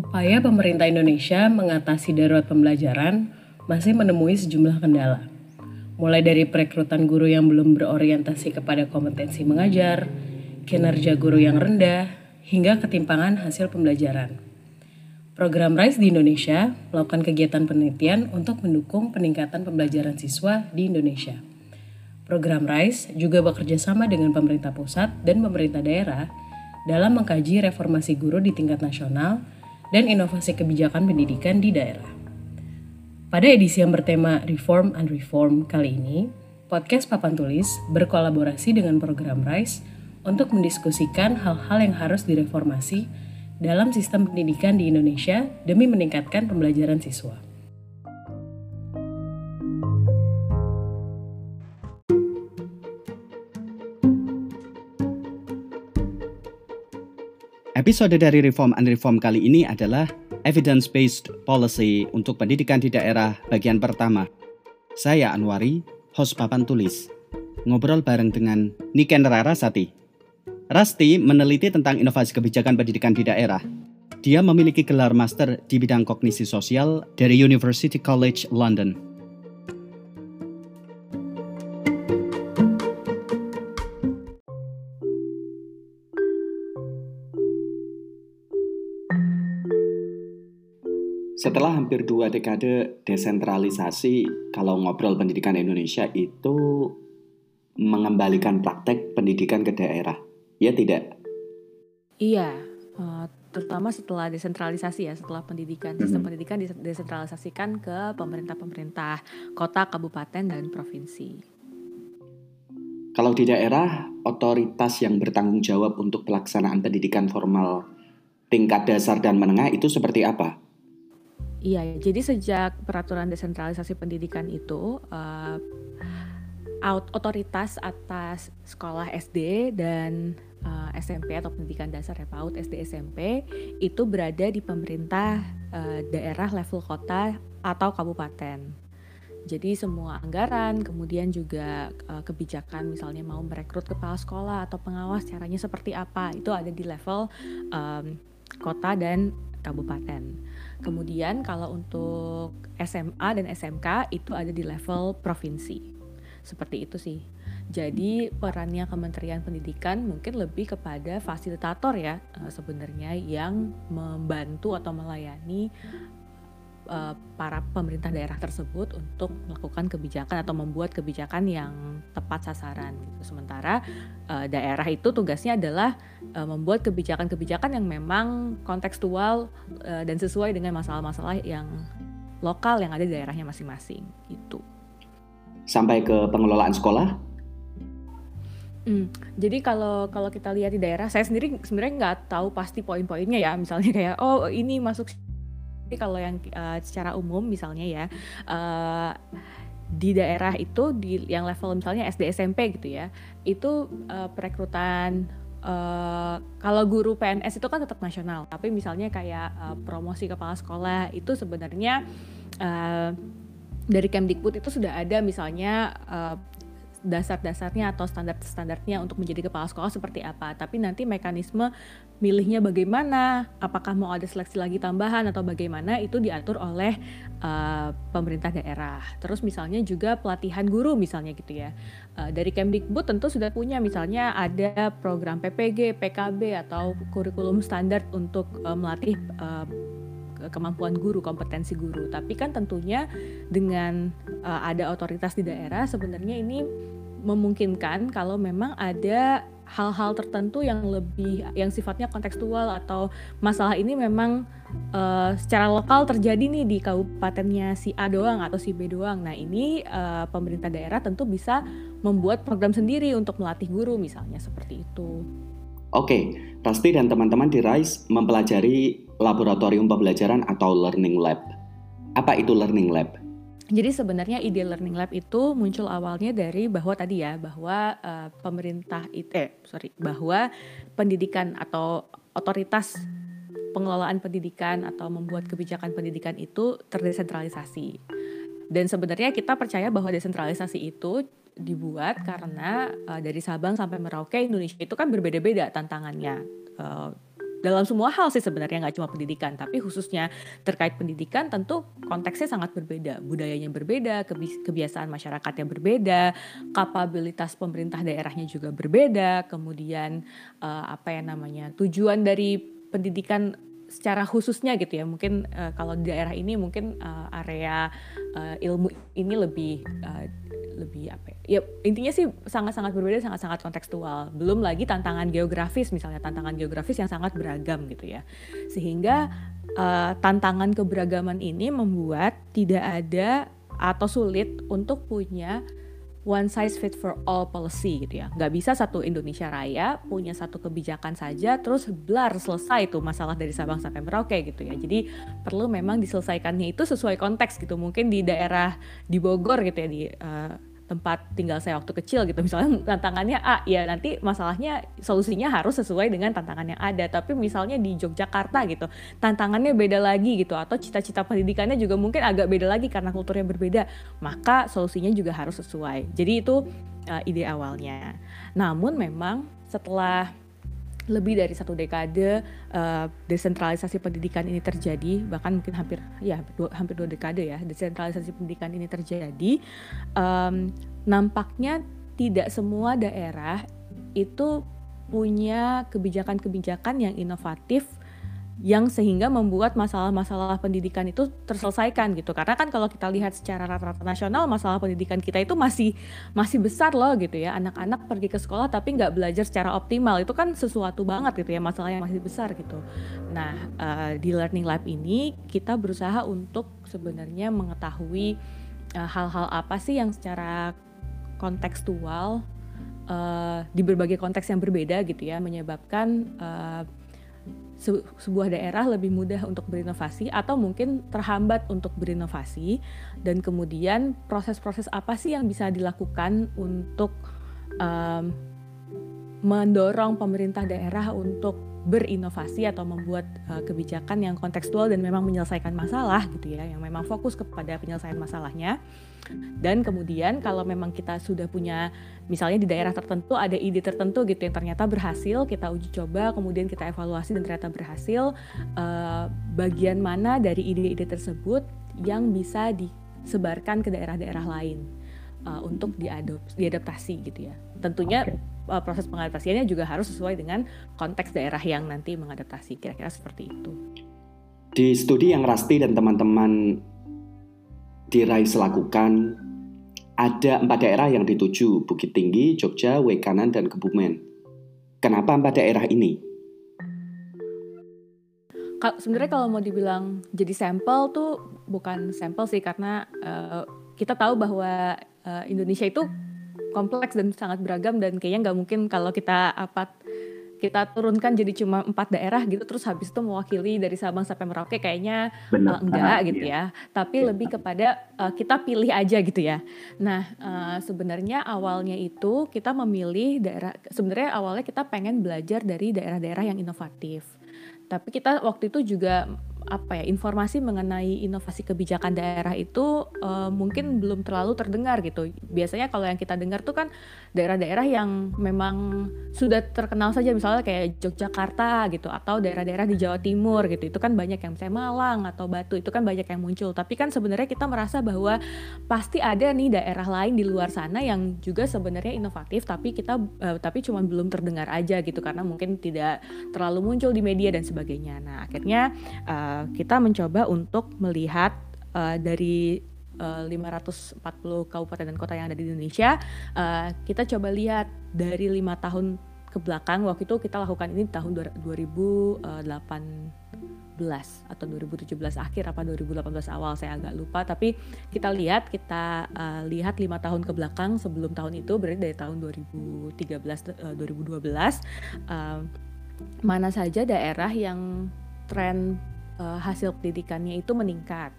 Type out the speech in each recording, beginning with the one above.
Upaya pemerintah Indonesia mengatasi darurat pembelajaran masih menemui sejumlah kendala. Mulai dari perekrutan guru yang belum berorientasi kepada kompetensi mengajar, kinerja guru yang rendah, hingga ketimpangan hasil pembelajaran. Program RISE di Indonesia melakukan kegiatan penelitian untuk mendukung peningkatan pembelajaran siswa di Indonesia. Program RISE juga bekerja sama dengan pemerintah pusat dan pemerintah daerah dalam mengkaji reformasi guru di tingkat nasional dan inovasi kebijakan pendidikan di daerah. Pada edisi yang bertema Reform and Reform kali ini, podcast Papan Tulis berkolaborasi dengan program RISE untuk mendiskusikan hal-hal yang harus direformasi dalam sistem pendidikan di Indonesia demi meningkatkan pembelajaran siswa. Episode dari Reform and Reform kali ini adalah Evidence-Based Policy untuk Pendidikan di Daerah bagian pertama. Saya Anwari, host papan tulis. Ngobrol bareng dengan Niken Rarasati. Rasti meneliti tentang inovasi kebijakan pendidikan di daerah. Dia memiliki gelar master di bidang kognisi sosial dari University College London. Setelah hampir dua dekade desentralisasi, kalau ngobrol pendidikan Indonesia itu mengembalikan praktek pendidikan ke daerah, ya tidak? Iya, uh, terutama setelah desentralisasi ya, setelah pendidikan sistem hmm. pendidikan desentralisasikan ke pemerintah-pemerintah kota, kabupaten, dan provinsi. Kalau di daerah, otoritas yang bertanggung jawab untuk pelaksanaan pendidikan formal tingkat dasar dan menengah itu seperti apa? Iya, jadi sejak peraturan desentralisasi pendidikan itu uh, otoritas atas sekolah SD dan uh, eh, SMP atau pendidikan dasar ya PAUD SD SMP itu berada di pemerintah uh, daerah level kota atau kabupaten. Jadi semua anggaran, kemudian juga uh, kebijakan misalnya mau merekrut kepala sekolah atau pengawas caranya seperti apa itu ada di level um, kota dan kabupaten. Kemudian kalau untuk SMA dan SMK itu ada di level provinsi. Seperti itu sih. Jadi perannya Kementerian Pendidikan mungkin lebih kepada fasilitator ya eh, sebenarnya yang membantu atau melayani uh, para pemerintah daerah tersebut untuk melakukan kebijakan atau membuat kebijakan yang tepat sasaran. Gitu. Sementara uh, daerah itu tugasnya adalah uh, membuat kebijakan-kebijakan yang memang kontekstual uh, dan sesuai dengan masalah-masalah yang lokal yang ada di daerahnya masing-masing. Itu. Sampai ke pengelolaan sekolah? Hmm, jadi kalau kalau kita lihat di daerah, saya sendiri sebenarnya nggak tahu pasti poin-poinnya ya. Misalnya kayak, oh ini masuk tapi kalau yang uh, secara umum misalnya ya uh, di daerah itu di yang level misalnya SD SMP gitu ya itu uh, perekrutan uh, kalau guru PNS itu kan tetap nasional. Tapi misalnya kayak uh, promosi kepala sekolah itu sebenarnya uh, dari Kemdikbud itu sudah ada misalnya uh, dasar-dasarnya atau standar-standarnya untuk menjadi kepala sekolah seperti apa. Tapi nanti mekanisme milihnya bagaimana, apakah mau ada seleksi lagi tambahan atau bagaimana itu diatur oleh uh, pemerintah daerah. Terus misalnya juga pelatihan guru misalnya gitu ya. Uh, dari Kemdikbud tentu sudah punya misalnya ada program PPG, PKB atau kurikulum standar untuk uh, melatih uh, kemampuan guru, kompetensi guru. Tapi kan tentunya dengan uh, ada otoritas di daerah sebenarnya ini memungkinkan kalau memang ada hal-hal tertentu yang lebih yang sifatnya kontekstual atau masalah ini memang uh, secara lokal terjadi nih di kabupatennya si A doang atau si B doang. Nah ini uh, pemerintah daerah tentu bisa membuat program sendiri untuk melatih guru misalnya seperti itu. Oke, Rasti dan teman-teman di RISE mempelajari laboratorium pembelajaran atau learning lab. Apa itu learning lab? Jadi sebenarnya ide learning lab itu muncul awalnya dari bahwa tadi ya bahwa uh, pemerintah itu eh sorry bahwa pendidikan atau otoritas pengelolaan pendidikan atau membuat kebijakan pendidikan itu terdesentralisasi. Dan sebenarnya kita percaya bahwa desentralisasi itu dibuat karena uh, dari Sabang sampai Merauke Indonesia itu kan berbeda-beda tantangannya. Uh, dalam semua hal sih sebenarnya nggak cuma pendidikan tapi khususnya terkait pendidikan tentu konteksnya sangat berbeda budayanya berbeda kebiasaan masyarakatnya berbeda kapabilitas pemerintah daerahnya juga berbeda kemudian uh, apa ya namanya tujuan dari pendidikan secara khususnya gitu ya mungkin uh, kalau di daerah ini mungkin uh, area uh, ilmu ini lebih uh, lebih apa ya, ya intinya sih sangat-sangat berbeda sangat-sangat kontekstual. Belum lagi tantangan geografis misalnya tantangan geografis yang sangat beragam gitu ya. Sehingga uh, tantangan keberagaman ini membuat tidak ada atau sulit untuk punya one size fit for all policy gitu ya. Nggak bisa satu Indonesia Raya punya satu kebijakan saja terus blar selesai tuh masalah dari Sabang sampai Merauke gitu ya. Jadi perlu memang diselesaikannya itu sesuai konteks gitu. Mungkin di daerah di Bogor gitu ya di uh, tempat tinggal saya waktu kecil gitu. Misalnya tantangannya A ya nanti masalahnya solusinya harus sesuai dengan tantangan yang ada. Tapi misalnya di Yogyakarta gitu tantangannya beda lagi gitu. Atau cita-cita pendidikannya juga mungkin agak beda lagi karena kulturnya berbeda. Maka solusinya juga harus sesuai. Jadi itu uh, ide awalnya. Namun memang setelah lebih dari satu dekade uh, desentralisasi pendidikan ini terjadi bahkan mungkin hampir ya dua, hampir dua dekade ya desentralisasi pendidikan ini terjadi. Um, nampaknya tidak semua daerah itu punya kebijakan-kebijakan yang inovatif yang sehingga membuat masalah-masalah pendidikan itu terselesaikan gitu. Karena kan kalau kita lihat secara rata-rata nasional masalah pendidikan kita itu masih masih besar loh gitu ya. Anak-anak pergi ke sekolah tapi nggak belajar secara optimal. Itu kan sesuatu banget gitu ya masalah yang masih besar gitu. Nah uh, di learning lab ini kita berusaha untuk sebenarnya mengetahui eh, hal-hal uh, apa sih yang secara kontekstual uh, di berbagai konteks yang berbeda gitu ya menyebabkan uh, se sebuah daerah lebih mudah untuk berinovasi atau mungkin terhambat untuk berinovasi? Dan kemudian proses-proses apa sih yang bisa dilakukan untuk um, mendorong pemerintah daerah untuk berinovasi atau membuat uh, kebijakan yang kontekstual dan memang menyelesaikan masalah gitu ya yang memang fokus kepada penyelesaian masalahnya dan kemudian kalau memang kita sudah punya misalnya di daerah tertentu ada ide tertentu gitu yang ternyata berhasil kita uji coba kemudian kita evaluasi dan ternyata berhasil uh, bagian mana dari ide-ide tersebut yang bisa disebarkan ke daerah-daerah lain uh, untuk diadop diadaptasi gitu ya tentunya okay uh, proses pengadaptasiannya juga harus sesuai dengan konteks daerah yang nanti mengadaptasi. Kira-kira seperti itu. Di studi yang Rasti dan teman-teman di RAIS lakukan, ada empat daerah yang dituju, Bukit Tinggi, Jogja, Wekanan, dan Kebumen. Kenapa empat daerah ini? Sebenarnya kalau mau dibilang jadi sampel tuh bukan sampel sih karena uh, kita tahu bahwa uh, Indonesia itu kompleks dan sangat beragam dan kayaknya nggak mungkin kalau kita apa kita turunkan jadi cuma empat daerah gitu terus habis itu mewakili dari Sabang sampai Merauke kayaknya uh, enggak ah, gitu iya. ya tapi ya. lebih kepada uh, kita pilih aja gitu ya nah uh, sebenarnya awalnya itu kita memilih daerah sebenarnya awalnya kita pengen belajar dari daerah-daerah yang inovatif tapi kita waktu itu juga apa ya informasi mengenai inovasi kebijakan daerah itu uh, mungkin belum terlalu terdengar gitu. Biasanya kalau yang kita dengar tuh kan daerah-daerah yang memang sudah terkenal saja misalnya kayak Yogyakarta gitu atau daerah-daerah di Jawa Timur gitu. Itu kan banyak yang misalnya Malang atau Batu itu kan banyak yang muncul. Tapi kan sebenarnya kita merasa bahwa pasti ada nih daerah lain di luar sana yang juga sebenarnya inovatif tapi kita uh, tapi cuma belum terdengar aja gitu karena mungkin tidak terlalu muncul di media dan sebagainya. Nah, akhirnya uh, Eh, kita mencoba untuk melihat uh, dari uh, 540 kabupaten dan kota yang ada di Indonesia, uh, kita coba lihat dari lima tahun ke belakang. Waktu itu kita lakukan ini tahun 2018 atau 2017 akhir apa 2018 awal saya agak lupa tapi kita lihat kita uh, lihat lima tahun ke belakang sebelum tahun itu berarti dari tahun 2013 uh, 2012 uh, mana saja daerah yang tren uh, hasil pendidikannya itu meningkat.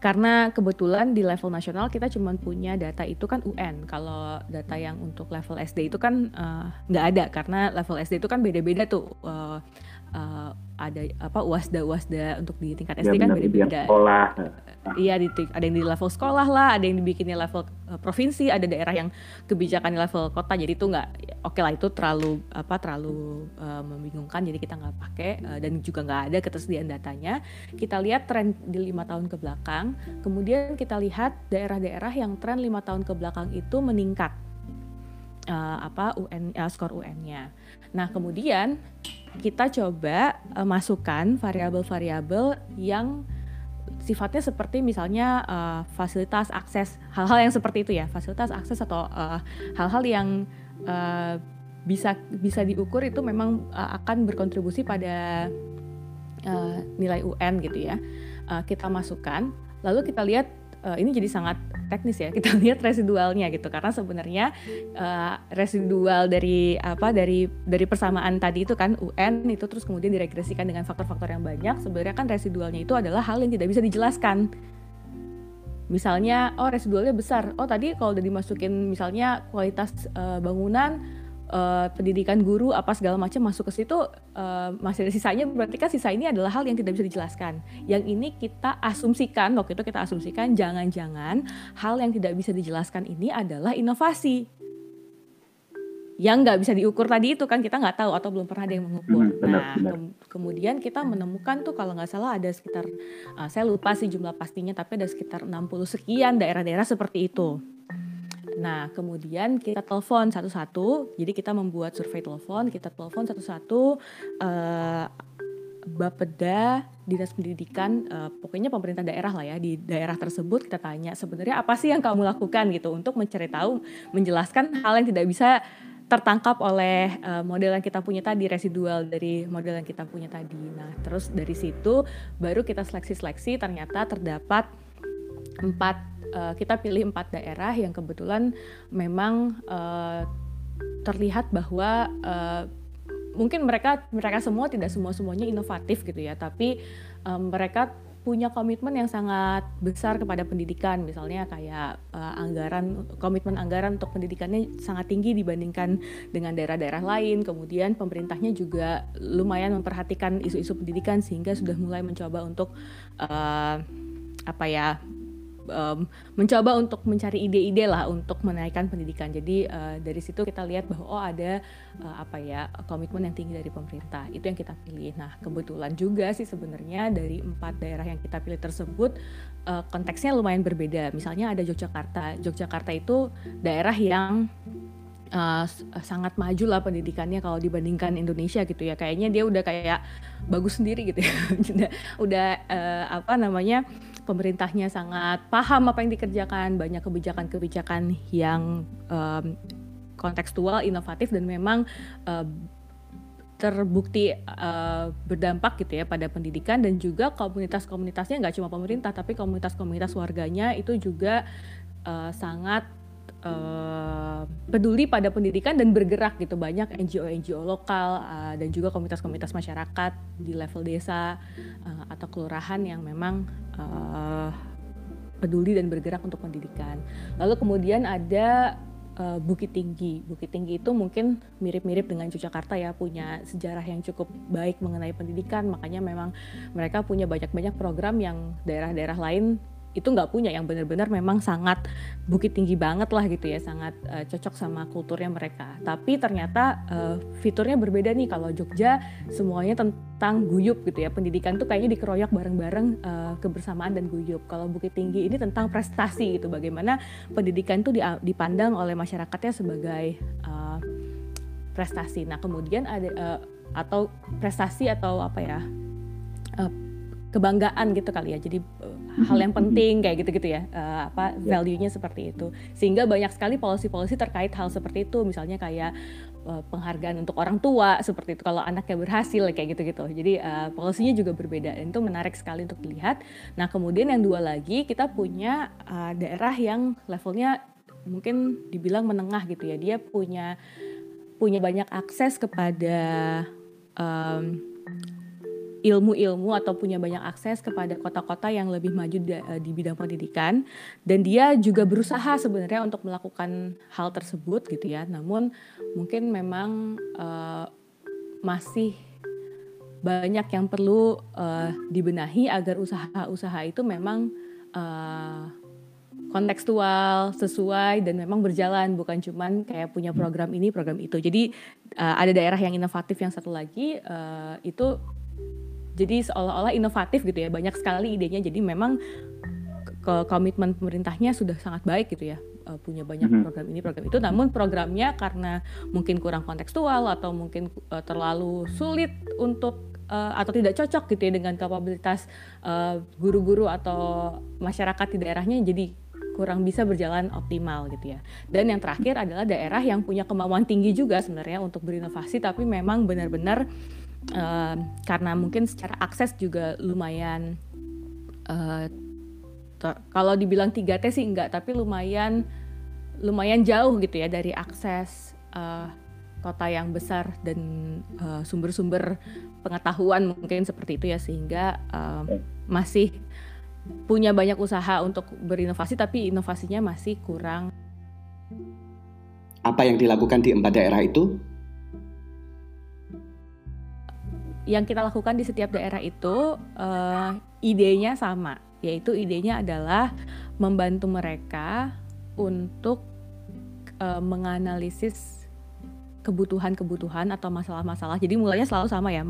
Karena kebetulan di level nasional kita cuma punya data itu kan UN. Kalau data yang untuk level SD itu kan uh, nggak ada karena level SD itu kan beda-beda tuh uh, uh, ada apa UASDA UASDA untuk di tingkat Ya, SD kan itu yang beda-beda. sekolah. Iya di ada yang di level sekolah lah, ada yang dibikinnya level eh, provinsi, ada daerah yang kebijakan level kota. Jadi itu nggak oke lah itu terlalu apa terlalu eh, membingungkan. Jadi kita nggak pakai eh, dan juga nggak ada ketersediaan datanya. Kita lihat tren di lima tahun ke belakang. Kemudian kita lihat daerah-daerah yang tren lima tahun ke belakang itu meningkat eh, apa UN eh, skor UN-nya. Nah kemudian kita coba eh, masukkan variabel-variabel yang sifatnya seperti misalnya eh, fasilitas akses hal-hal yang seperti itu ya fasilitas akses atau eh, hal-hal yang eh, bisa bisa diukur itu memang eh, akan berkontribusi pada eh, nilai UN gitu ya. Eh, kita masukkan lalu kita lihat eh, ini jadi sangat teknis ya kita lihat residualnya gitu. Karena sebenarnya eh, residual dari apa dari dari persamaan tadi itu kan UN itu terus kemudian diregresikan dengan faktor-faktor yang banyak. Sebenarnya kan residualnya itu adalah hal yang tidak bisa dijelaskan. Misalnya oh residualnya besar. Oh tadi kalau udah dimasukin misalnya kualitas eh, bangunan eh, pendidikan guru apa segala macam masuk ke situ eh, masih ada sisanya berarti kan sisa ini adalah hal yang tidak bisa dijelaskan yang ini kita asumsikan waktu itu kita asumsikan jangan-jangan hal yang tidak bisa dijelaskan ini adalah inovasi yang nggak bisa diukur tadi itu kan kita nggak tahu atau belum pernah ada yang mengukur. Hmm, benar, nah benar. kem- kemudian kita menemukan tuh kalau nggak salah ada sekitar uh, saya lupa sih jumlah pastinya tapi ada sekitar 60 sekian daerah-daerah seperti itu. Nah kemudian kita telepon satu-satu. Jadi kita membuat survei telepon, kita telepon satu-satu. eh, Bapeda, dinas pendidikan, eh, pokoknya pemerintah daerah lah ya di daerah tersebut kita tanya sebenarnya apa sih yang kamu lakukan gitu untuk mencari tahu, menjelaskan hal yang tidak bisa tertangkap oleh eh, model yang kita punya tadi residual dari model yang kita punya tadi. Nah terus dari situ baru kita seleksi-seleksi ternyata terdapat empat eh, kita pilih empat daerah yang kebetulan memang eh, terlihat bahwa eh, mungkin mereka mereka semua tidak semua semuanya inovatif gitu ya tapi eh, mereka punya komitmen yang sangat besar kepada pendidikan. Misalnya kayak eh, anggaran komitmen anggaran untuk pendidikannya sangat tinggi dibandingkan dengan daerah-daerah lain. Kemudian pemerintahnya juga lumayan memperhatikan isu-isu pendidikan sehingga sudah mulai mencoba untuk eh, apa ya em, mencoba untuk mencari ide-ide lah untuk menaikkan pendidikan. Jadi eh, dari situ kita lihat bahwa oh ada eh, apa ya komitmen yang tinggi dari pemerintah. Itu yang kita pilih. Nah kebetulan juga sih sebenarnya dari empat daerah yang kita pilih tersebut eh, konteksnya lumayan berbeda. Misalnya ada Yogyakarta. Yogyakarta itu daerah yang uh, sangat maju lah pendidikannya kalau dibandingkan Indonesia gitu ya kayaknya dia udah kayak bagus sendiri gitu ya udah, uh, apa namanya pemerintahnya sangat paham apa yang dikerjakan banyak kebijakan-kebijakan yang um, kontekstual inovatif dan memang uh, terbukti uh, berdampak gitu ya pada pendidikan dan juga komunitas-komunitasnya nggak cuma pemerintah tapi komunitas-komunitas warganya itu juga uh, sangat uh, peduli pada pendidikan dan bergerak gitu banyak NGO-NGO lokal uh, dan juga komunitas-komunitas masyarakat di level desa uh, atau kelurahan yang memang uh, peduli dan bergerak untuk pendidikan. Lalu kemudian ada uh, Bukit Tinggi. Bukit Tinggi itu mungkin mirip-mirip dengan Yogyakarta ya, punya sejarah yang cukup baik mengenai pendidikan. Makanya memang mereka punya banyak-banyak program yang daerah-daerah lain itu nggak punya yang benar-benar memang sangat bukit tinggi banget lah gitu ya sangat uh, cocok sama kulturnya mereka. Tapi ternyata uh, fiturnya berbeda nih kalau Jogja semuanya tentang guyup gitu ya. Pendidikan tuh kayaknya dikeroyok bareng-bareng uh, kebersamaan dan guyup. Kalau Bukit Tinggi ini tentang prestasi gitu bagaimana pendidikan tuh dipandang oleh masyarakatnya sebagai uh, prestasi. Nah kemudian ada uh, atau prestasi atau apa ya kebanggaan gitu kali ya. Jadi uh, hal yang penting kayak gitu-gitu ya. Uh, apa Ya. value-nya seperti itu. Sehingga banyak sekali polisi-polisi terkait hal seperti itu. Misalnya kayak uh, penghargaan untuk orang tua seperti itu. Kalau anaknya berhasil kayak gitu-gitu. Jadi uh, polisinya juga berbeda. Dan itu menarik sekali untuk dilihat. Nah kemudian yang dua lagi kita punya uh, daerah yang levelnya mungkin dibilang menengah gitu ya. Dia punya punya banyak akses kepada um, ilmu-ilmu atau punya banyak akses kepada kota-kota yang lebih maju eh, di bidang pendidikan. Dan dia juga berusaha sebenarnya untuk melakukan hal tersebut gitu ya. Namun mungkin memang eh, masih banyak yang perlu uh, dibenahi agar usaha-usaha itu memang uh, kontekstual, sesuai dan memang berjalan. Bukan cuman kayak punya program ini, program itu. Jadi uh, ada daerah yang inovatif yang satu lagi uh, itu jadi seolah-olah inovatif gitu ya, banyak sekali idenya. Jadi memang ke komitmen pemerintahnya sudah sangat baik gitu ya uh, punya banyak -hmm. program ini program itu namun programnya karena mungkin kurang kontekstual atau mungkin uh, terlalu sulit untuk uh, atau tidak cocok gitu ya dengan kapabilitas guru-guru uh, atau masyarakat di daerahnya jadi kurang bisa berjalan optimal gitu ya. Dan yang terakhir adalah daerah yang punya kemauan tinggi juga sebenarnya untuk berinovasi tapi memang benar-benar uh, karena mungkin secara akses juga lumayan uh, kalau dibilang 3T sih enggak tapi lumayan lumayan jauh gitu ya dari akses uh, kota yang besar dan sumber-sumber uh, pengetahuan mungkin seperti itu ya sehingga uh, masih punya banyak usaha untuk berinovasi tapi inovasinya masih kurang. Apa yang dilakukan di empat daerah itu? Yang kita lakukan di setiap daerah itu uh, idenya sama, yaitu idenya adalah membantu mereka untuk uh, menganalisis kebutuhan-kebutuhan atau masalah-masalah. Jadi mulainya selalu sama ya,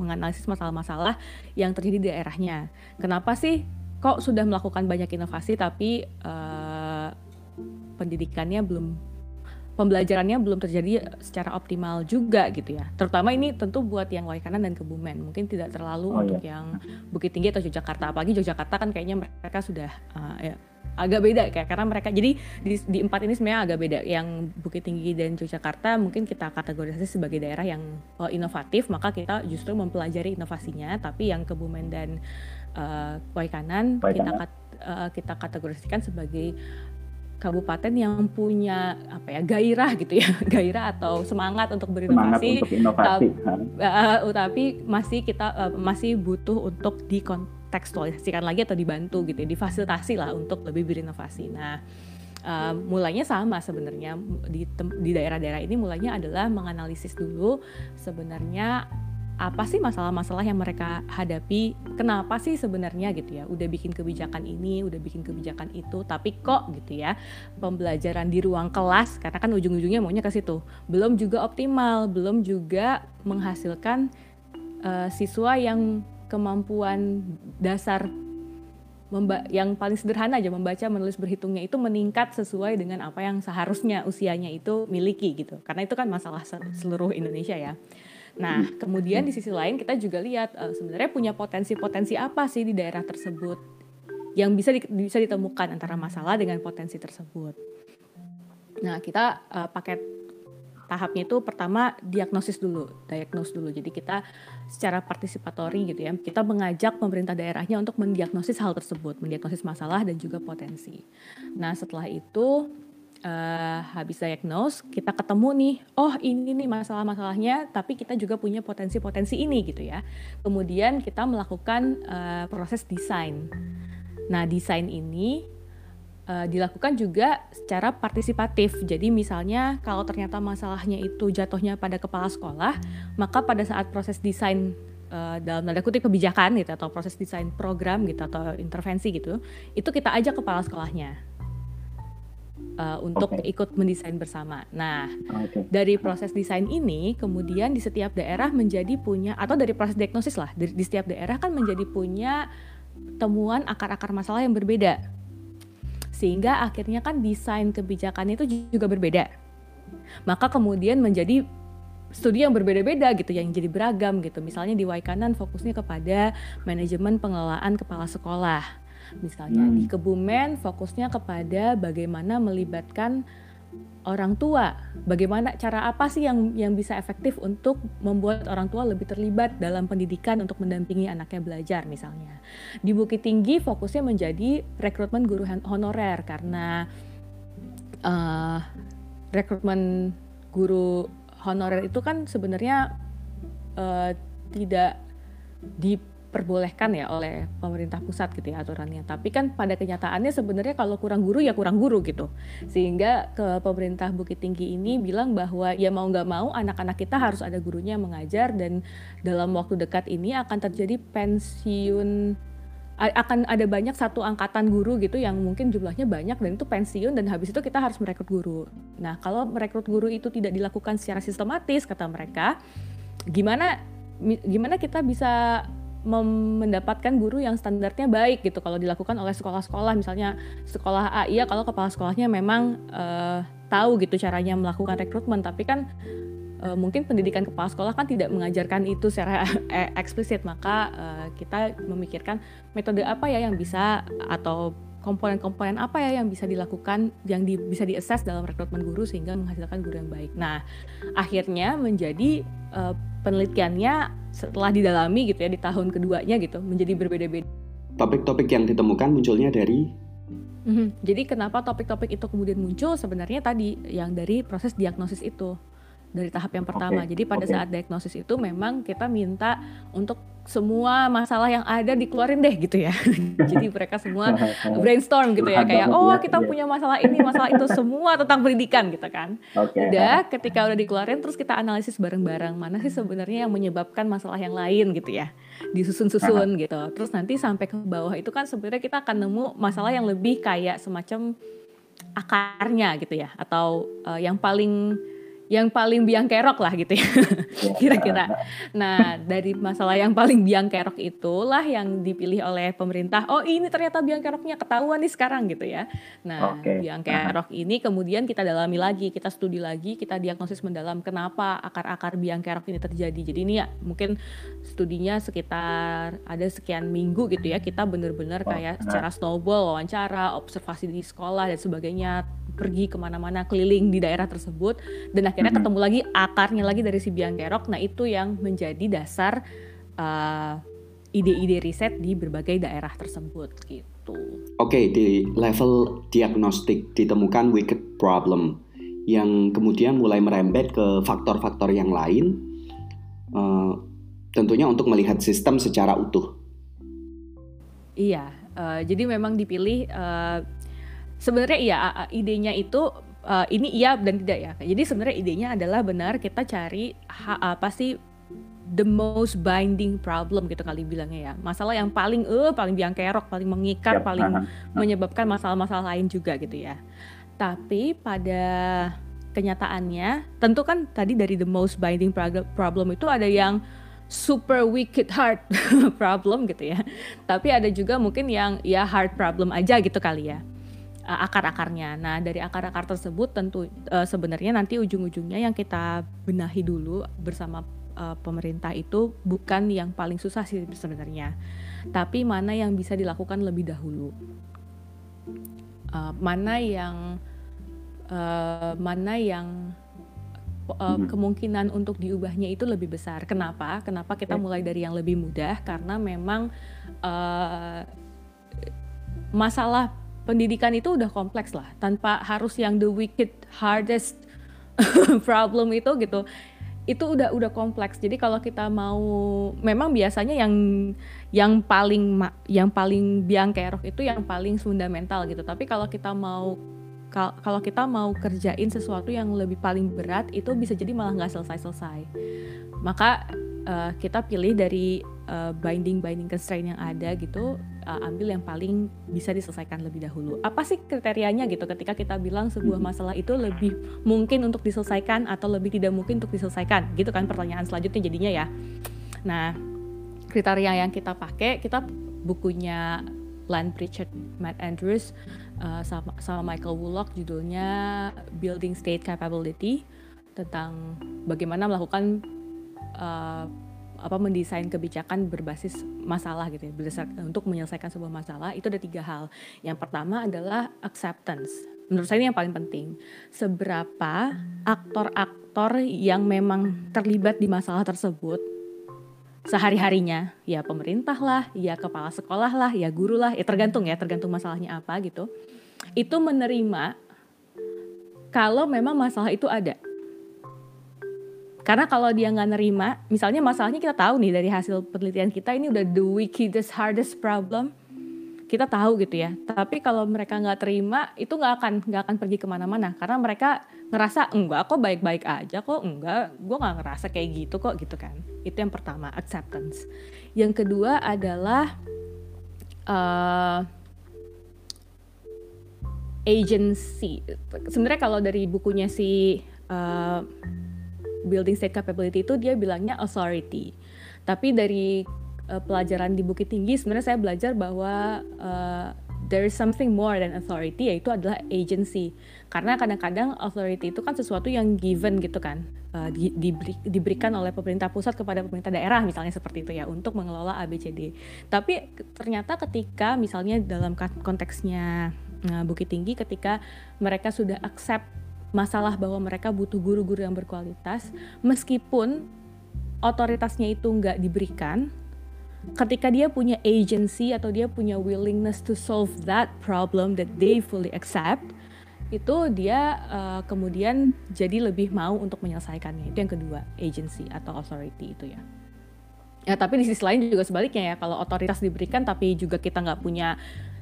menganalisis masalah-masalah yang terjadi di daerahnya. Kenapa sih kok sudah melakukan banyak inovasi tapi uh, pendidikannya belum pembelajarannya belum terjadi secara optimal juga gitu ya. Terutama ini tentu buat yang Waikanan dan Kebumen. Mungkin tidak terlalu oh, untuk iya. yang Bukit Tinggi atau Yogyakarta. Apalagi Yogyakarta kan kayaknya mereka sudah uh, ya, agak beda kayak karena mereka jadi di, di empat ini sebenarnya agak beda. Yang Bukit Tinggi dan Yogyakarta mungkin kita kategorisasi sebagai daerah yang uh, inovatif, maka kita justru mempelajari inovasinya. Tapi yang Kebumen dan uh, Waikanan, kita uh, kita kategorisikan sebagai kabupaten yang punya apa ya gairah gitu ya gairah atau semangat untuk berinovasi. Semangat untuk inovasi uh, uh, tapi masih kita uh, masih butuh untuk dikontekstualisasikan lagi atau dibantu gitu ya difasilitasi lah untuk lebih berinovasi. Nah uh, mulainya sama sebenarnya. Di di daerah-daerah ini mulainya adalah menganalisis dulu sebenarnya apa sih masalah-masalah yang mereka hadapi? Kenapa sih sebenarnya gitu ya udah bikin kebijakan ini udah bikin kebijakan itu tapi kok gitu ya pembelajaran di ruang kelas karena kan ujung-ujungnya maunya ke situ. Belum juga optimal belum juga menghasilkan uh, siswa yang kemampuan dasar memba yang paling sederhana aja membaca menulis berhitungnya itu meningkat sesuai dengan apa yang seharusnya usianya itu miliki gitu. Karena itu kan masalah seluruh Indonesia ya Nah, kemudian di sisi lain kita juga lihat uh, sebenarnya punya potensi-potensi apa sih di daerah tersebut yang bisa di, bisa ditemukan antara masalah dengan potensi tersebut. Nah, kita uh, pakai tahapnya itu pertama diagnosis dulu, diagnosis dulu. Jadi kita secara partisipatori gitu ya, kita mengajak pemerintah daerahnya untuk mendiagnosis hal tersebut, mendiagnosis masalah dan juga potensi. Nah, setelah itu uh, habis diagnose kita ketemu nih oh ini nih masalah-masalahnya tapi kita juga punya potensi-potensi ini gitu ya. Kemudian kita melakukan uh, proses desain. Nah desain ini uh, dilakukan juga secara partisipatif. Jadi misalnya kalau ternyata masalahnya itu jatuhnya pada kepala sekolah maka pada saat proses desain uh, dalam tanda kutip kebijakan gitu atau proses desain program gitu atau intervensi gitu itu kita ajak kepala sekolahnya uh, untuk okay. ikut mendesain bersama. Nah, okay. dari proses desain ini kemudian di setiap daerah menjadi punya atau dari proses diagnosis lah di, di setiap daerah kan menjadi punya temuan akar-akar masalah yang berbeda. Sehingga akhirnya kan desain kebijakan itu juga berbeda. Maka kemudian menjadi studi yang berbeda-beda gitu yang jadi beragam gitu. Misalnya di Waikanan fokusnya kepada manajemen pengelolaan kepala sekolah Misalnya hmm. di Kebumen fokusnya kepada bagaimana melibatkan orang tua. Bagaimana cara apa sih yang yang bisa efektif untuk membuat orang tua lebih terlibat dalam pendidikan untuk mendampingi anaknya belajar misalnya. Di Bukit Tinggi fokusnya menjadi rekrutmen guru honorer karena uh, rekrutmen guru honorer itu kan sebenarnya uh, tidak di diperbolehkan ya oleh pemerintah pusat gitu ya aturannya. Tapi kan pada kenyataannya sebenarnya kalau kurang guru ya kurang guru gitu. Sehingga ke pemerintah Bukit Tinggi ini bilang bahwa ya mau nggak mau anak-anak kita harus ada gurunya yang mengajar dan dalam waktu dekat ini akan terjadi pensiun akan ada banyak satu angkatan guru gitu yang mungkin jumlahnya banyak dan itu pensiun dan habis itu kita harus merekrut guru. Nah, kalau merekrut guru itu tidak dilakukan secara sistematis kata mereka, gimana gimana kita bisa mendapatkan guru yang standarnya baik gitu kalau dilakukan oleh sekolah-sekolah. Misalnya sekolah A iya kalau kepala sekolahnya memang uh, tahu gitu caranya melakukan rekrutmen. Tapi kan uh, mungkin pendidikan kepala sekolah kan tidak mengajarkan itu secara e, eksplisit. Maka uh, kita memikirkan metode apa ya yang bisa atau komponen-komponen apa ya yang bisa dilakukan yang di, bisa diakses dalam rekrutmen guru sehingga menghasilkan guru yang baik. Nah, akhirnya menjadi uh, penelitiannya setelah didalami gitu ya di tahun keduanya gitu menjadi berbeda-beda. Topik-topik yang ditemukan munculnya dari mm-hmm. Jadi kenapa topik-topik itu kemudian muncul sebenarnya tadi yang dari proses diagnosis itu dari tahap yang pertama. Okay. Jadi pada okay. saat diagnosis itu memang kita minta untuk semua masalah yang ada dikeluarin deh gitu ya. Jadi mereka semua brainstorm gitu ya kayak oh kita punya masalah ini, masalah itu semua tentang pendidikan gitu kan. Okay. Udah ketika udah dikeluarin terus kita analisis bareng-bareng mana sih sebenarnya yang menyebabkan masalah yang lain gitu ya. Disusun-susun gitu. Terus nanti sampai ke bawah itu kan sebenarnya kita akan nemu masalah yang lebih kayak semacam akarnya gitu ya atau uh, yang paling yang paling biang kerok lah gitu ya iya. kira-kira. Nah dari masalah yang paling biang kerok itulah yang dipilih oleh pemerintah. Oh ini ternyata biang keroknya ketahuan nih sekarang gitu ya. Nah okay. biang kerok ini kemudian kita dalami lagi, kita studi lagi, kita diagnosis mendalam kenapa akar-akar biang kerok ini terjadi. Jadi ini ya mungkin studinya sekitar ada sekian minggu gitu ya. Kita benar-benar kayak secara snowball, wawancara, observasi di sekolah dan sebagainya pergi ke mana-mana keliling di daerah tersebut dan akhirnya mm -hmm. ketemu lagi akarnya lagi dari si biang kerok nah itu yang menjadi dasar uh, ide-ide riset di berbagai daerah tersebut gitu. Oke okay, di level diagnostik ditemukan wicked problem yang kemudian mulai merembet ke faktor-faktor yang lain uh, tentunya untuk melihat sistem secara utuh. Iya, uh, jadi memang dipilih uh, sebenarnya iya idenya itu uh, ini iya dan tidak ya. Jadi sebenarnya idenya adalah benar kita cari ha, apa sih the most binding problem gitu kali bilangnya ya. Masalah yang paling eh uh, paling biang kerok, paling mengikat, yep. paling uh -huh. menyebabkan masalah-masalah lain juga gitu ya. Tapi pada kenyataannya tentu kan tadi dari the most binding problem itu ada yang super wicked hard problem gitu ya. Tapi ada juga mungkin yang ya hard problem aja gitu kali ya uh, akar-akarnya. Nah, dari akar-akar tersebut tentu uh, sebenarnya nanti ujung-ujungnya yang kita benahi dulu bersama uh, pemerintah itu bukan yang paling susah sih sebenarnya. Tapi mana yang bisa dilakukan lebih dahulu. Uh, mana yang uh, mana yang uh, kemungkinan untuk diubahnya itu lebih besar. Kenapa? Kenapa kita mulai dari yang lebih mudah? Karena memang uh, masalah pendidikan itu udah kompleks lah tanpa harus yang the wicked hardest problem itu gitu. Itu udah udah kompleks. Jadi kalau kita mau memang biasanya yang yang paling yang paling biang kerok itu yang paling fundamental gitu. Tapi kalau kita mau kalau kita mau kerjain sesuatu yang lebih paling berat itu bisa jadi malah nggak selesai selesai maka uh, kita pilih dari uh, binding binding constraint yang ada gitu uh, ambil yang paling bisa diselesaikan lebih dahulu. Apa sih kriterianya gitu ketika kita bilang sebuah masalah itu lebih mungkin untuk diselesaikan atau lebih tidak mungkin untuk diselesaikan? Gitu kan pertanyaan selanjutnya jadinya ya. Nah kriteria yang kita pakai kita bukunya Len Pritchard, Matt Andrews, uh, sama, sama Michael Woollock judulnya Building State Capability tentang bagaimana melakukan uh, apa mendesain kebijakan berbasis masalah gitu ya untuk menyelesaikan sebuah masalah itu ada tiga hal. Yang pertama adalah acceptance. Menurut saya ini yang paling penting. Seberapa aktor-aktor yang memang terlibat di masalah tersebut sehari harinya ya pemerintah lah ya kepala sekolah lah ya guru lah ya tergantung ya tergantung masalahnya apa gitu itu menerima kalau memang masalah itu ada Karena kalau dia nggak nerima, misalnya masalahnya kita tahu nih dari hasil penelitian kita ini udah the wickedest hardest problem. Kita tahu gitu ya. Tapi kalau mereka nggak terima itu nggak akan nggak akan pergi ke mana-mana. Karena mereka ngerasa enggak kok baik-baik aja kok. Enggak gue nggak ngerasa kayak gitu kok gitu kan. Itu yang pertama acceptance. Yang kedua adalah uh, agency. Sebenarnya kalau dari bukunya si uh, building state capability itu dia bilangnya authority. Tapi dari uh, pelajaran di Bukit Tinggi sebenarnya saya belajar bahwa uh, there is something more than authority yaitu adalah agency. Karena kadang-kadang authority itu kan sesuatu yang given gitu kan. Uh, di, diberi, diberikan oleh pemerintah pusat kepada pemerintah daerah misalnya seperti itu ya untuk mengelola ABCD tapi ternyata ketika misalnya dalam konteksnya uh, Bukit Tinggi ketika mereka sudah accept masalah bahwa mereka butuh guru-guru yang berkualitas meskipun otoritasnya itu nggak diberikan ketika dia punya agency atau dia punya willingness to solve that problem that they fully accept itu dia uh, kemudian jadi lebih mau untuk menyelesaikannya. Itu yang kedua agency atau authority itu ya. Ya tapi di sisi lain juga sebaliknya ya kalau otoritas diberikan tapi juga kita nggak punya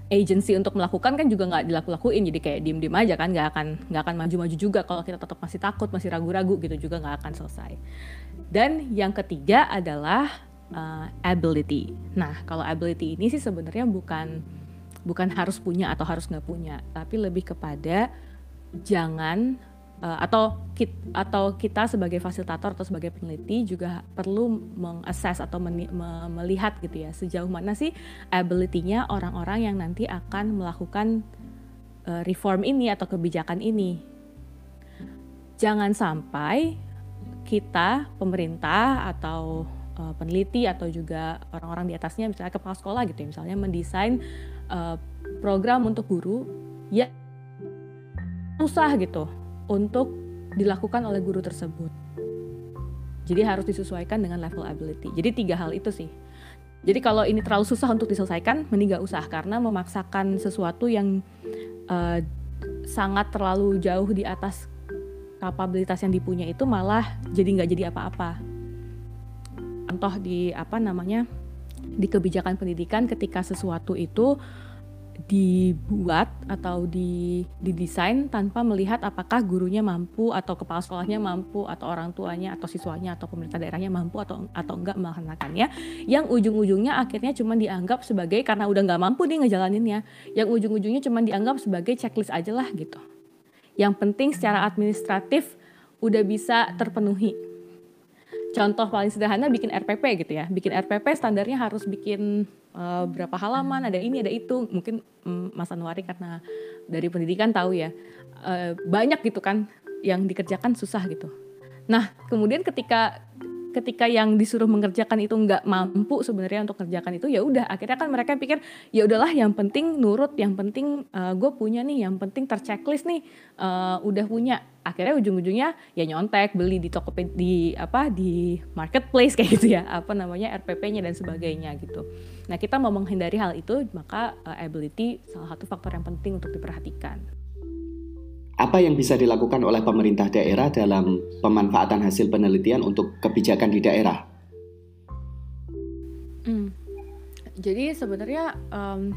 agency untuk melakukan kan juga nggak dilaku-lakuin. Jadi kayak diem-diem aja kan nggak akan nggak akan maju-maju juga. Kalau kita tetap masih takut masih ragu-ragu gitu juga nggak akan selesai. Dan yang ketiga adalah uh, ability. Nah, kalau ability ini sih sebenarnya bukan bukan harus punya atau harus nggak punya, tapi lebih kepada jangan uh, atau kit, atau kita sebagai fasilitator atau sebagai peneliti juga perlu mengakses atau meni, me, melihat gitu ya sejauh mana sih ability-nya orang-orang yang nanti akan melakukan uh, reform ini atau kebijakan ini. Jangan sampai kita pemerintah atau uh, peneliti atau juga orang-orang di atasnya misalnya kepala sekolah gitu ya misalnya mendesain uh, program untuk guru ya susah gitu untuk dilakukan oleh guru tersebut. Jadi harus disesuaikan dengan level ability. Jadi tiga hal itu sih. Jadi kalau ini terlalu susah untuk diselesaikan, mending gak usah karena memaksakan sesuatu yang uh, sangat terlalu jauh di atas kapabilitas yang dipunya itu malah jadi nggak jadi apa-apa contoh di apa namanya di kebijakan pendidikan ketika sesuatu itu dibuat atau di didesain tanpa melihat apakah gurunya mampu atau kepala sekolahnya mampu atau orang tuanya atau siswanya atau pemerintah daerahnya mampu atau atau enggak melaksanakannya. Yang ujung-ujungnya akhirnya cuma dianggap sebagai karena udah nggak mampu nih ngejalaninnya yang ujung-ujungnya cuma dianggap sebagai checklist aja lah gitu. Yang penting secara administratif udah bisa terpenuhi. Contoh paling sederhana bikin RPP gitu ya. Bikin RPP standarnya harus bikin uh, berapa halaman, ada ini, ada itu. Mungkin um, Mas Anwari karena dari pendidikan tahu ya. Uh, banyak gitu kan yang dikerjakan susah gitu. Nah, kemudian ketika ketika yang disuruh mengerjakan itu nggak mampu sebenarnya untuk kerjakan itu ya udah akhirnya kan mereka pikir ya udahlah yang penting nurut yang penting uh, eh, gue punya nih yang penting terchecklist nih uh, udah punya akhirnya ujung-ujungnya ya nyontek beli di toko di apa di marketplace kayak gitu ya apa namanya RPP-nya dan sebagainya gitu nah kita mau menghindari hal itu maka uh, ability salah satu faktor yang penting untuk diperhatikan apa yang bisa dilakukan oleh pemerintah daerah dalam pemanfaatan hasil penelitian untuk kebijakan di daerah? Hmm. Jadi sebenarnya um,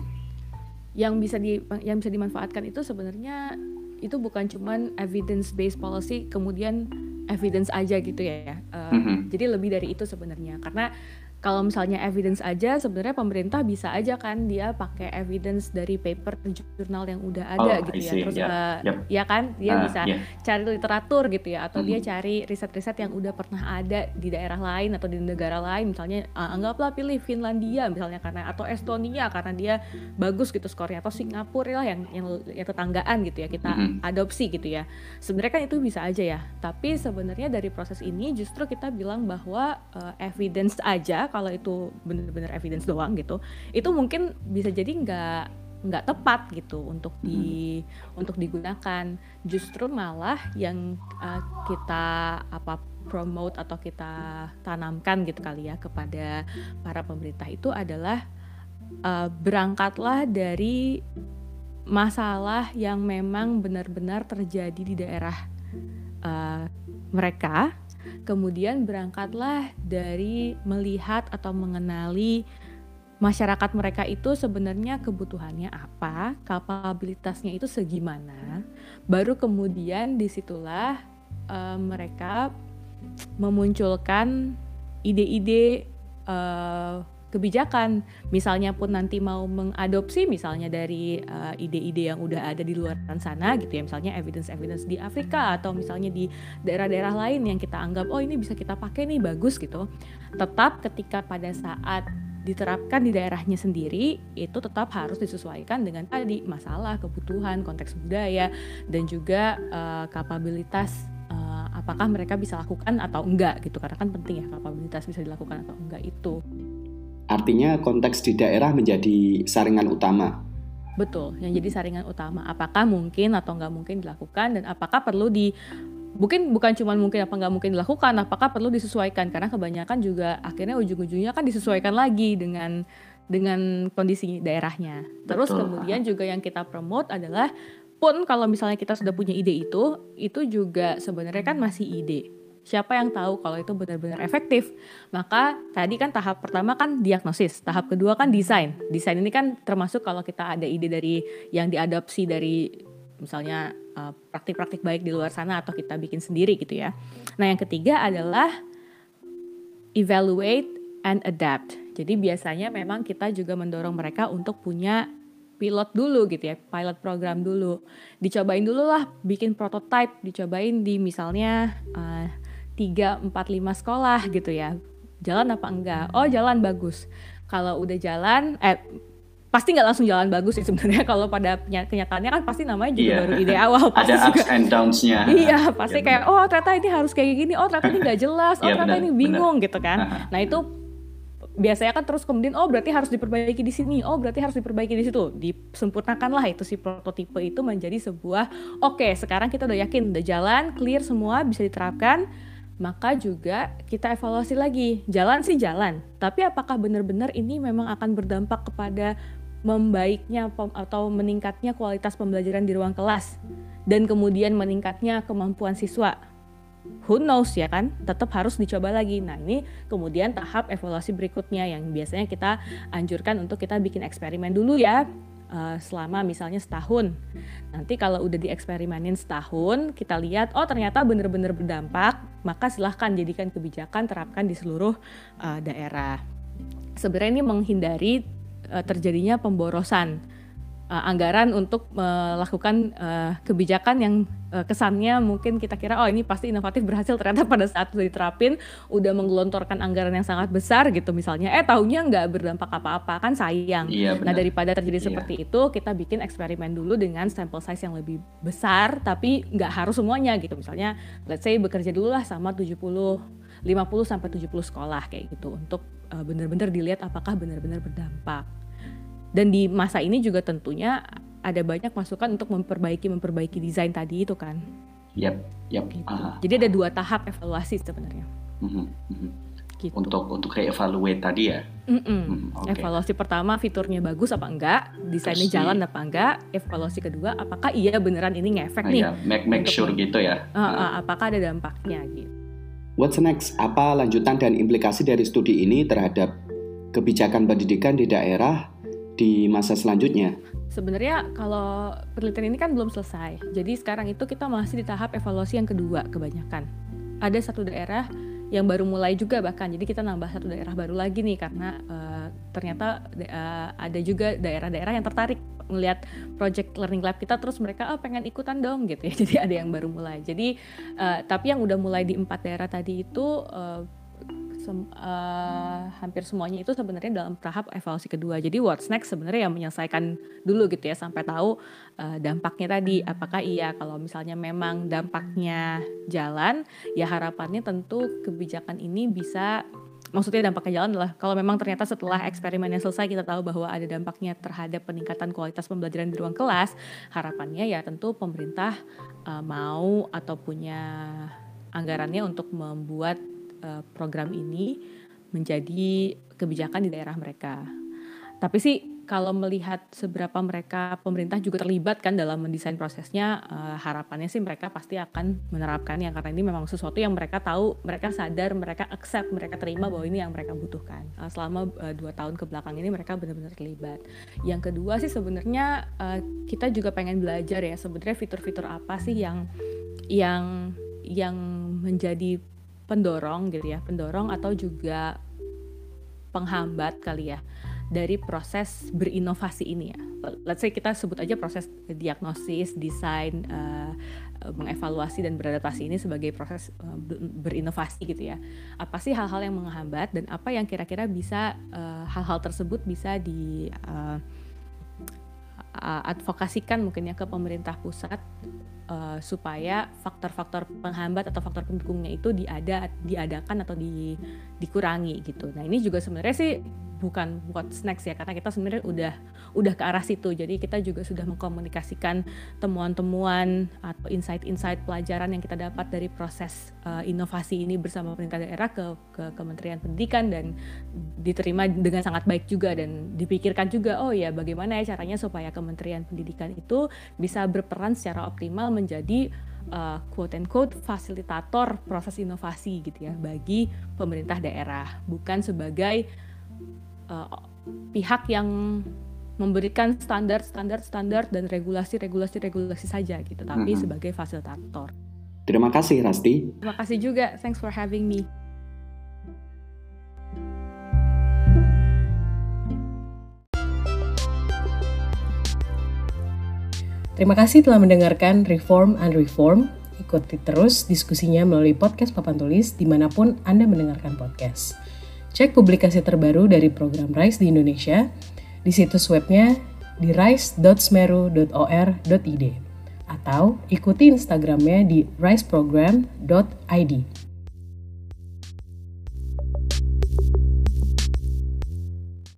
yang bisa di yang bisa dimanfaatkan itu sebenarnya itu bukan cuman evidence based policy kemudian evidence aja gitu ya. Uh, mm -hmm. Jadi lebih dari itu sebenarnya karena kalau misalnya evidence aja sebenarnya pemerintah bisa aja kan dia pakai evidence dari paper jurnal yang udah ada oh, gitu ya terus yeah. uh, yep. ya kan dia uh, bisa yeah. cari literatur gitu ya atau mm -hmm. dia cari riset-riset yang udah pernah ada di daerah lain atau di negara lain misalnya uh, anggaplah pilih Finlandia misalnya karena atau Estonia karena dia bagus gitu skornya atau Singapura lah yang yang, yang tetanggaan gitu ya kita mm -hmm. adopsi gitu ya sebenarnya kan itu bisa aja ya tapi sebenarnya dari proses ini justru kita bilang bahwa uh, evidence aja kalau itu benar-benar evidence doang gitu itu mungkin bisa jadi nggak nggak tepat gitu untuk di hmm. untuk digunakan justru malah yang uh, kita apa promote atau kita tanamkan gitu kali ya kepada para pemerintah itu adalah uh, berangkatlah dari masalah yang memang benar-benar terjadi di daerah uh, mereka kemudian berangkatlah dari melihat atau mengenali masyarakat mereka itu sebenarnya kebutuhannya apa, kapabilitasnya itu segimana, baru kemudian di situlah uh, mereka memunculkan ide-ide uh, kebijakan. Misalnya pun nanti mau mengadopsi misalnya dari uh, ide-ide yang udah ada di luar sana gitu ya, misalnya evidence-evidence di Afrika atau misalnya di daerah-daerah lain yang kita anggap oh ini bisa kita pakai nih bagus gitu. Tetap ketika pada saat diterapkan di daerahnya sendiri itu tetap harus disesuaikan dengan tadi masalah kebutuhan konteks budaya dan juga uh, kapabilitas uh, apakah mereka bisa lakukan atau enggak gitu karena kan penting ya kapabilitas bisa dilakukan atau enggak itu Artinya konteks di daerah menjadi saringan utama. Betul, yang jadi saringan utama. Apakah mungkin atau nggak mungkin dilakukan dan apakah perlu di mungkin bukan cuma mungkin apa nggak mungkin dilakukan, apakah perlu disesuaikan karena kebanyakan juga akhirnya ujung-ujungnya kan disesuaikan lagi dengan dengan kondisi daerahnya. Terus Betul. kemudian juga yang kita promote adalah pun kalau misalnya kita sudah punya ide itu, itu juga sebenarnya kan masih ide Siapa yang tahu kalau itu benar-benar efektif? Maka tadi kan tahap pertama kan diagnosis, tahap kedua kan desain. Desain ini kan termasuk kalau kita ada ide dari yang diadopsi dari misalnya uh, praktik-praktik baik di luar sana atau kita bikin sendiri gitu ya. Nah, yang ketiga adalah evaluate and adapt. Jadi biasanya memang kita juga mendorong mereka untuk punya pilot dulu gitu ya, pilot program dulu. Dicobain dulu lah bikin prototype, dicobain di misalnya uh, 3, 4, 5 sekolah gitu ya. Jalan apa enggak? Oh jalan bagus. Kalau udah jalan, eh pasti nggak langsung jalan bagus sih sebenarnya kalau pada kenyataannya kan pasti namanya juga yeah. baru ide awal pasti ada ups and downs-nya iya pasti yeah, kayak oh ternyata ini harus kayak gini oh ternyata ini nggak jelas oh yeah, ternyata bener, ini bingung bener. gitu kan nah itu biasanya kan terus kemudian oh berarti harus diperbaiki di sini oh berarti harus diperbaiki di situ disempurnakan lah itu si prototipe itu menjadi sebuah oke okay, sekarang kita udah yakin udah jalan clear semua bisa diterapkan maka juga kita evaluasi lagi. Jalan sih jalan, tapi apakah benar-benar ini memang akan berdampak kepada membaiknya atau meningkatnya kualitas pembelajaran di ruang kelas dan kemudian meningkatnya kemampuan siswa? Who knows ya kan? Tetap harus dicoba lagi. Nah, ini kemudian tahap evaluasi berikutnya yang biasanya kita anjurkan untuk kita bikin eksperimen dulu ya uh, selama misalnya setahun. Nanti kalau udah dieksperimenin setahun, kita lihat oh ternyata benar-benar berdampak, maka silahkan jadikan kebijakan terapkan di seluruh uh, daerah. Sebenarnya ini menghindari uh, terjadinya pemborosan uh, anggaran untuk melakukan uh, kebijakan yang uh, kesannya mungkin kita kira oh ini pasti inovatif berhasil ternyata pada saat sudah diterapin udah menggelontorkan anggaran yang sangat besar gitu misalnya eh tahunya nggak berdampak apa-apa kan sayang. Iya, nah daripada terjadi iya. seperti itu kita bikin eksperimen dulu dengan sampel size yang lebih besar tapi nggak harus semuanya gitu misalnya let's say bekerja dulu lah sama 70 50 sampai 70 sekolah kayak gitu untuk benar-benar dilihat apakah benar-benar berdampak. Dan di masa ini juga tentunya ada banyak masukan untuk memperbaiki memperbaiki desain tadi itu kan. Yap, yap. Gitu. Jadi ada dua tahap evaluasi sebenarnya. Mm-hmm, mm-hmm. Gitu. Untuk untuk reevaluate tadi ya. Mm-mm. Mm, okay. Evaluasi pertama fiturnya bagus apa enggak, desainnya Terus jalan apa enggak. Evaluasi kedua apakah iya beneran ini ngefek ah, nih. Iya. Make make sure gitu ya. Uh, uh, apakah ada dampaknya gitu. What's next? Apa lanjutan dan implikasi dari studi ini terhadap kebijakan pendidikan di daerah di masa selanjutnya? Sebenarnya kalau penelitian ini kan belum selesai. Jadi sekarang itu kita masih di tahap evaluasi yang kedua kebanyakan. Ada satu daerah yang baru mulai juga bahkan jadi kita nambah satu daerah baru lagi nih karena uh, ternyata uh, ada juga daerah-daerah yang tertarik melihat project learning lab kita terus mereka oh pengen ikutan dong gitu ya jadi ada yang baru mulai jadi uh, tapi yang udah mulai di empat daerah tadi itu uh, sem uh, hampir semuanya itu sebenarnya dalam tahap evaluasi kedua. Jadi what's next sebenarnya yang menyelesaikan dulu gitu ya sampai tahu uh, dampaknya tadi. Apakah iya kalau misalnya memang dampaknya jalan, ya harapannya tentu kebijakan ini bisa maksudnya dampaknya jalan adalah kalau memang ternyata setelah eksperimen yang selesai kita tahu bahwa ada dampaknya terhadap peningkatan kualitas pembelajaran di ruang kelas, harapannya ya tentu pemerintah uh, mau atau punya anggarannya untuk membuat uh, program ini menjadi kebijakan di daerah mereka. Tapi sih kalau melihat seberapa mereka pemerintah juga terlibat kan dalam mendesain prosesnya, uh, harapannya sih mereka pasti akan menerapkannya karena ini memang sesuatu yang mereka tahu, mereka sadar, mereka accept, mereka terima bahwa ini yang mereka butuhkan. Uh, selama uh, dua tahun ke belakang ini mereka benar-benar terlibat. Yang kedua sih sebenarnya uh, kita juga pengen belajar ya sebenarnya fitur-fitur apa sih yang yang yang menjadi pendorong gitu ya, pendorong atau juga penghambat kali ya dari proses berinovasi ini ya. Let's say kita sebut aja proses diagnosis, desain, uh, mengevaluasi dan beradaptasi ini sebagai proses uh, berinovasi gitu ya. Apa sih hal-hal yang menghambat dan apa yang kira-kira bisa hal-hal uh, tersebut bisa di uh, advokasikan mungkin ya ke pemerintah pusat uh, supaya faktor-faktor penghambat atau faktor pendukungnya itu diada diadakan atau di, dikurangi gitu. Nah ini juga sebenarnya sih bukan buat snacks ya karena kita sebenarnya udah udah ke arah situ jadi kita juga sudah mengkomunikasikan temuan-temuan atau insight-insight pelajaran yang kita dapat dari proses uh, inovasi ini bersama pemerintah daerah ke ke Kementerian Pendidikan dan diterima dengan sangat baik juga dan dipikirkan juga oh ya bagaimana ya caranya supaya Kementerian Pendidikan itu bisa berperan secara optimal menjadi uh, quote and quote fasilitator proses inovasi gitu ya bagi pemerintah daerah bukan sebagai uh, pihak yang memberikan standar standar standar dan regulasi regulasi regulasi saja gitu tapi hmm. sebagai fasilitator. Terima kasih Rasti. Terima kasih juga. Thanks for having me. Terima kasih telah mendengarkan Reform and Reform. Ikuti terus diskusinya melalui podcast Papan Tulis di mana pun Anda mendengarkan podcast. Cek publikasi terbaru dari program RISE di Indonesia di situs webnya di rise.smeru.or.id atau ikuti Instagramnya di riseprogram.id.